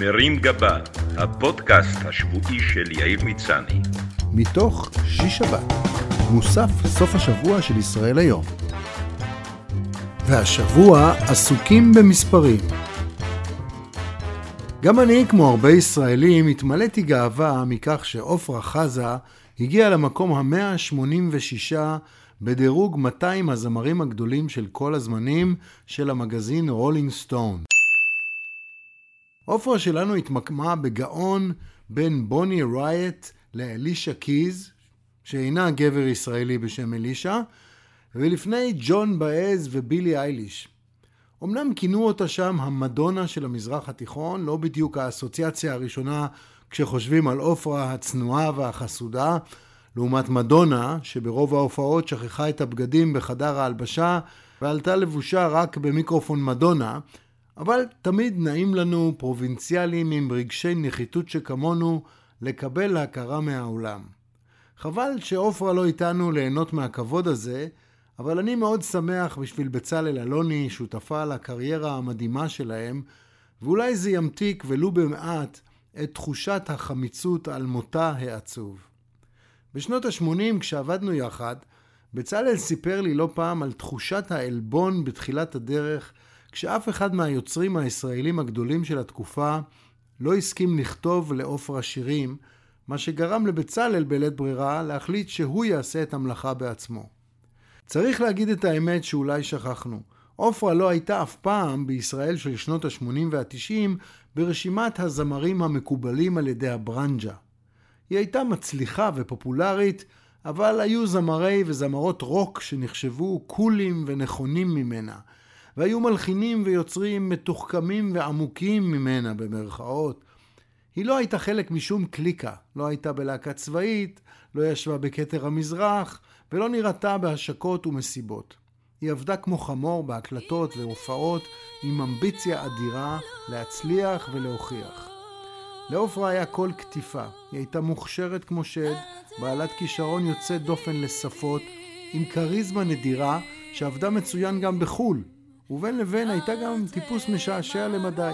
מרים גבה, הפודקאסט השבועי של יאיר מצני. מתוך שיש שבת, מוסף סוף השבוע של ישראל היום. והשבוע עסוקים במספרים. גם אני, כמו הרבה ישראלים, התמלאתי גאווה מכך שעופרה חזה הגיעה למקום ה-186 בדירוג 200 הזמרים הגדולים של כל הזמנים של המגזין Rolling Stone. עופרה שלנו התמקמה בגאון בין בוני רייט לאלישה קיז, שאינה גבר ישראלי בשם אלישה, ולפני ג'ון באז ובילי אייליש. אמנם כינו אותה שם המדונה של המזרח התיכון, לא בדיוק האסוציאציה הראשונה כשחושבים על עופרה הצנועה והחסודה, לעומת מדונה, שברוב ההופעות שכחה את הבגדים בחדר ההלבשה ועלתה לבושה רק במיקרופון מדונה, אבל תמיד נעים לנו, פרובינציאלים עם רגשי נחיתות שכמונו, לקבל הכרה מהעולם. חבל שעופרה לא איתנו ליהנות מהכבוד הזה, אבל אני מאוד שמח בשביל בצלאל אלוני, שותפה לקריירה המדהימה שלהם, ואולי זה ימתיק ולו במעט את תחושת החמיצות על מותה העצוב. בשנות ה-80, כשעבדנו יחד, בצלאל סיפר לי לא פעם על תחושת העלבון בתחילת הדרך, כשאף אחד מהיוצרים הישראלים הגדולים של התקופה לא הסכים לכתוב לעופרה שירים, מה שגרם לבצלאל בלית ברירה להחליט שהוא יעשה את המלאכה בעצמו. צריך להגיד את האמת שאולי שכחנו. עופרה לא הייתה אף פעם בישראל של שנות ה-80 וה-90 ברשימת הזמרים המקובלים על ידי הברנג'ה. היא הייתה מצליחה ופופולרית, אבל היו זמרי וזמרות רוק שנחשבו קולים ונכונים ממנה, והיו מלחינים ויוצרים מתוחכמים ועמוקים ממנה במרכאות. היא לא הייתה חלק משום קליקה, לא הייתה בלהקה צבאית, לא ישבה בכתר המזרח, ולא נראתה בהשקות ומסיבות. היא עבדה כמו חמור בהקלטות והופעות עם אמביציה אדירה להצליח ולהוכיח. לעופרה היה קול קטיפה, היא הייתה מוכשרת כמו שד, בעלת כישרון יוצא דופן לשפות, עם כריזמה נדירה שעבדה מצוין גם בחו"ל, ובין לבין הייתה גם טיפוס משעשע למדי.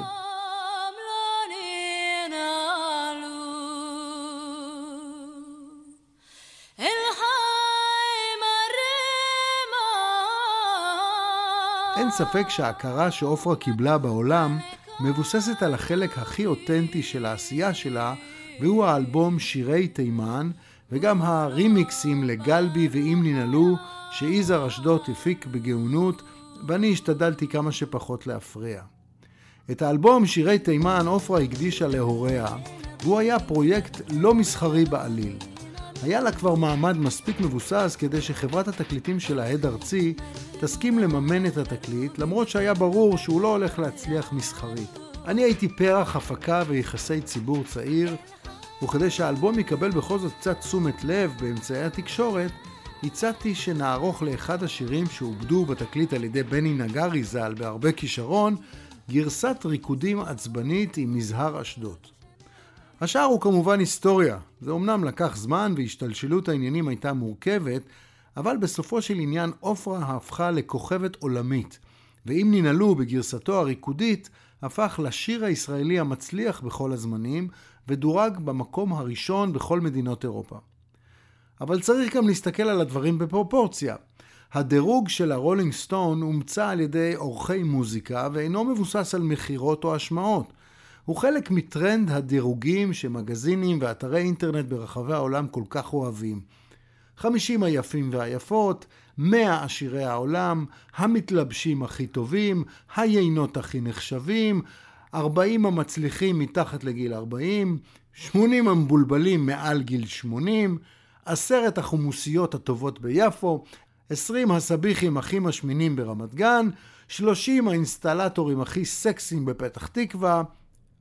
אין ספק שההכרה שעופרה קיבלה בעולם מבוססת על החלק הכי אותנטי של העשייה שלה, והוא האלבום שירי תימן, וגם הרימיקסים לגלבי ואם ננעלו, שיזהר אשדוד הפיק בגאונות, ואני השתדלתי כמה שפחות להפריע. את האלבום שירי תימן עופרה הקדישה להוריה, והוא היה פרויקט לא מסחרי בעליל. היה לה כבר מעמד מספיק מבוסס כדי שחברת התקליטים של ההד ארצי תסכים לממן את התקליט, למרות שהיה ברור שהוא לא הולך להצליח מסחרית. אני הייתי פרח הפקה ויחסי ציבור צעיר, וכדי שהאלבום יקבל בכל זאת קצת תשומת לב באמצעי התקשורת, הצעתי שנערוך לאחד השירים שעובדו בתקליט על ידי בני נגרי ז"ל בהרבה כישרון, גרסת ריקודים עצבנית עם מזהר אשדוד. השאר הוא כמובן היסטוריה. זה אמנם לקח זמן והשתלשלות העניינים הייתה מורכבת, אבל בסופו של עניין עופרה הפכה לכוכבת עולמית, ואם ננעלו בגרסתו הריקודית, הפך לשיר הישראלי המצליח בכל הזמנים, ודורג במקום הראשון בכל מדינות אירופה. אבל צריך גם להסתכל על הדברים בפרופורציה. הדירוג של הרולינג סטון הומצא על ידי עורכי מוזיקה ואינו מבוסס על מכירות או השמעות. הוא חלק מטרנד הדירוגים שמגזינים ואתרי אינטרנט ברחבי העולם כל כך אוהבים. 50 היפים והיפות, 100 עשירי העולם, המתלבשים הכי טובים, היינות הכי נחשבים, 40 המצליחים מתחת לגיל 40, 80 המבולבלים מעל גיל 80, עשרת החומוסיות הטובות ביפו, 20 הסביחים הכי משמינים ברמת גן, 30 האינסטלטורים הכי סקסיים בפתח תקווה,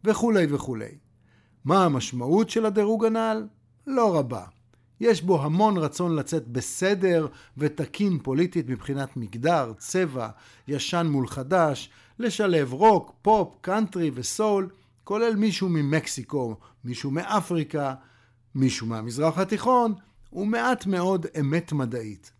וכולי וכולי. מה המשמעות של הדירוג הנ"ל? לא רבה. יש בו המון רצון לצאת בסדר ותקין פוליטית מבחינת מגדר, צבע, ישן מול חדש, לשלב רוק, פופ, קאנטרי וסול, כולל מישהו ממקסיקו, מישהו מאפריקה, מישהו מהמזרח התיכון, ומעט מאוד אמת מדעית.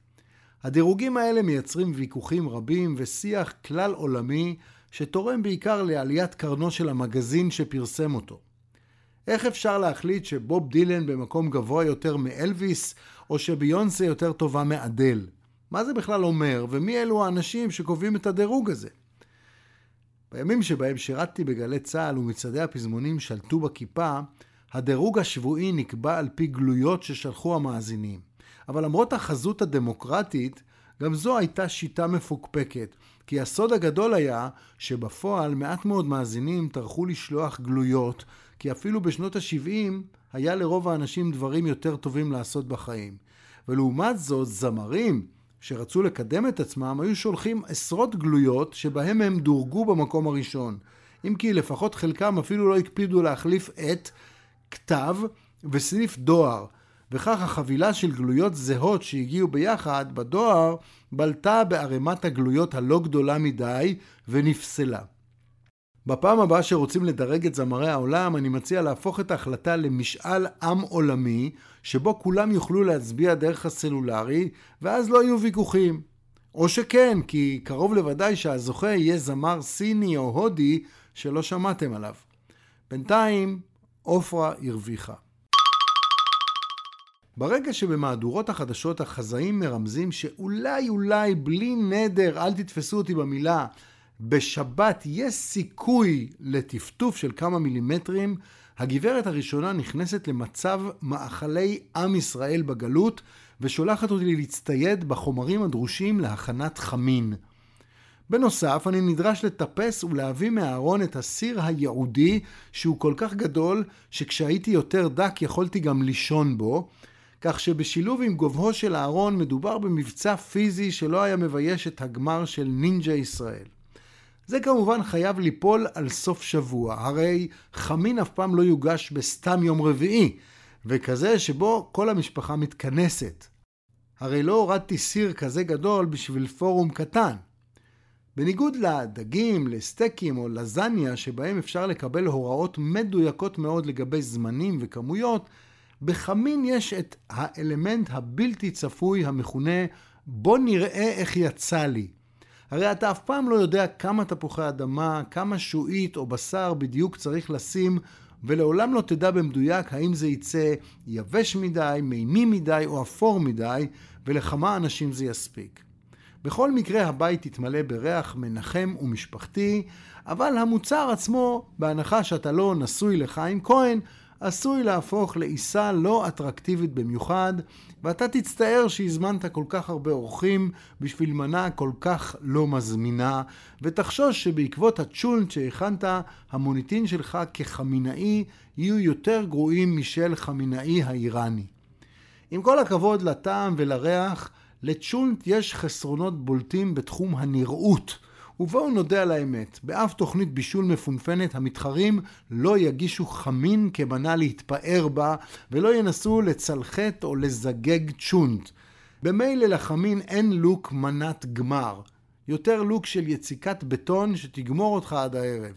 הדירוגים האלה מייצרים ויכוחים רבים ושיח כלל עולמי שתורם בעיקר לעליית קרנו של המגזין שפרסם אותו. איך אפשר להחליט שבוב דילן במקום גבוה יותר מאלוויס, או שביונסה יותר טובה מאדל? מה זה בכלל אומר, ומי אלו האנשים שקובעים את הדירוג הזה? בימים שבהם שירתתי בגלי צה"ל ומצעדי הפזמונים שלטו בכיפה, הדירוג השבועי נקבע על פי גלויות ששלחו המאזינים. אבל למרות החזות הדמוקרטית, גם זו הייתה שיטה מפוקפקת, כי הסוד הגדול היה שבפועל מעט מאוד מאזינים טרחו לשלוח גלויות, כי אפילו בשנות ה-70 היה לרוב האנשים דברים יותר טובים לעשות בחיים. ולעומת זאת, זמרים שרצו לקדם את עצמם היו שולחים עשרות גלויות שבהם הם דורגו במקום הראשון. אם כי לפחות חלקם אפילו לא הקפידו להחליף את כתב וסניף דואר. וכך החבילה של גלויות זהות שהגיעו ביחד בדואר בלטה בערימת הגלויות הלא גדולה מדי ונפסלה. בפעם הבאה שרוצים לדרג את זמרי העולם, אני מציע להפוך את ההחלטה למשאל עם עולמי, שבו כולם יוכלו להצביע דרך הסלולרי, ואז לא יהיו ויכוחים. או שכן, כי קרוב לוודאי שהזוכה יהיה זמר סיני או הודי שלא שמעתם עליו. בינתיים, עופרה הרוויחה. ברגע שבמהדורות החדשות החזאים מרמזים שאולי אולי בלי נדר, אל תתפסו אותי במילה, בשבת יש סיכוי לטפטוף של כמה מילימטרים, הגברת הראשונה נכנסת למצב מאכלי עם ישראל בגלות ושולחת אותי להצטייד בחומרים הדרושים להכנת חמין. בנוסף, אני נדרש לטפס ולהביא מהארון את הסיר הייעודי שהוא כל כך גדול שכשהייתי יותר דק יכולתי גם לישון בו, כך שבשילוב עם גובהו של הארון מדובר במבצע פיזי שלא היה מבייש את הגמר של נינג'ה ישראל. זה כמובן חייב ליפול על סוף שבוע, הרי חמין אף פעם לא יוגש בסתם יום רביעי, וכזה שבו כל המשפחה מתכנסת. הרי לא הורדתי סיר כזה גדול בשביל פורום קטן. בניגוד לדגים, לסטייקים או לזניה שבהם אפשר לקבל הוראות מדויקות מאוד לגבי זמנים וכמויות, בחמין יש את האלמנט הבלתי צפוי המכונה בוא נראה איך יצא לי. הרי אתה אף פעם לא יודע כמה תפוחי אדמה, כמה שועית או בשר בדיוק צריך לשים, ולעולם לא תדע במדויק האם זה יצא יבש מדי, מימי מדי או אפור מדי, ולכמה אנשים זה יספיק. בכל מקרה הבית יתמלא בריח מנחם ומשפחתי, אבל המוצר עצמו, בהנחה שאתה לא נשוי לחיים כהן, עשוי להפוך לעיסה לא אטרקטיבית במיוחד, ואתה תצטער שהזמנת כל כך הרבה אורחים בשביל מנה כל כך לא מזמינה, ותחשוש שבעקבות הצ'ולנט שהכנת, המוניטין שלך כחמינאי יהיו יותר גרועים משל חמינאי האיראני. עם כל הכבוד לטעם ולריח, לצ'ולנט יש חסרונות בולטים בתחום הנראות. ובואו נודה על האמת, באף תוכנית בישול מפונפנת המתחרים לא יגישו חמין כמנה להתפאר בה ולא ינסו לצלחת או לזגג צ'ונט. במילא לחמין אין לוק מנת גמר, יותר לוק של יציקת בטון שתגמור אותך עד הערב.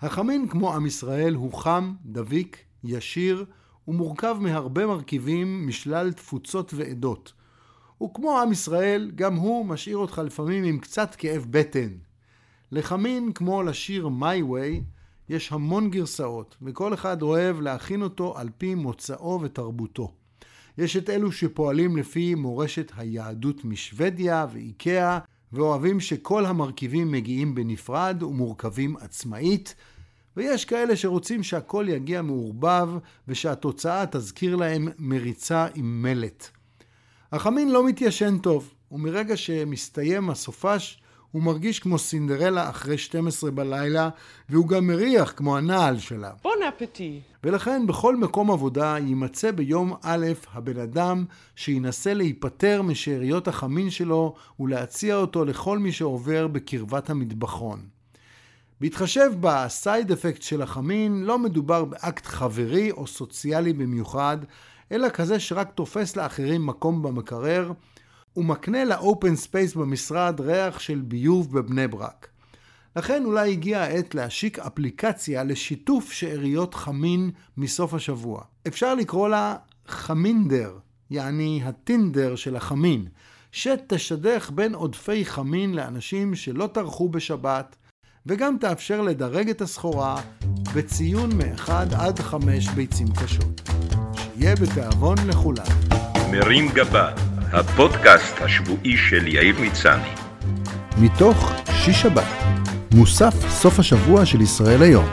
החמין כמו עם ישראל הוא חם, דביק, ישיר ומורכב מהרבה מרכיבים משלל תפוצות ועדות. וכמו עם ישראל, גם הוא משאיר אותך לפעמים עם קצת כאב בטן. לחמין, כמו לשיר My Way, יש המון גרסאות, וכל אחד אוהב להכין אותו על פי מוצאו ותרבותו. יש את אלו שפועלים לפי מורשת היהדות משוודיה ואיקאה, ואוהבים שכל המרכיבים מגיעים בנפרד ומורכבים עצמאית, ויש כאלה שרוצים שהכל יגיע מעורבב, ושהתוצאה תזכיר להם מריצה עם מלט. החמין לא מתיישן טוב, ומרגע שמסתיים הסופש, הוא מרגיש כמו סינדרלה אחרי 12 בלילה, והוא גם מריח כמו הנעל שלה. בון אפטי. ולכן בכל מקום עבודה יימצא ביום א' הבן אדם שינסה להיפטר משאריות החמין שלו ולהציע אותו לכל מי שעובר בקרבת המטבחון. בהתחשב ב side effect של החמין, לא מדובר באקט חברי או סוציאלי במיוחד, אלא כזה שרק תופס לאחרים מקום במקרר, ומקנה ל open space במשרד ריח של ביוב בבני ברק. לכן אולי הגיעה העת להשיק אפליקציה לשיתוף שאריות חמין מסוף השבוע. אפשר לקרוא לה חמינדר, יעני הטינדר של החמין, שתשדך בין עודפי חמין לאנשים שלא טרחו בשבת, וגם תאפשר לדרג את הסחורה בציון מ-1 עד 5 ביצים קשות. שיהיה בתיאבון לכולם. מרים גבה, הפודקאסט השבועי של יאיר מצני. מתוך שיש שבת, מוסף סוף השבוע של ישראל היום.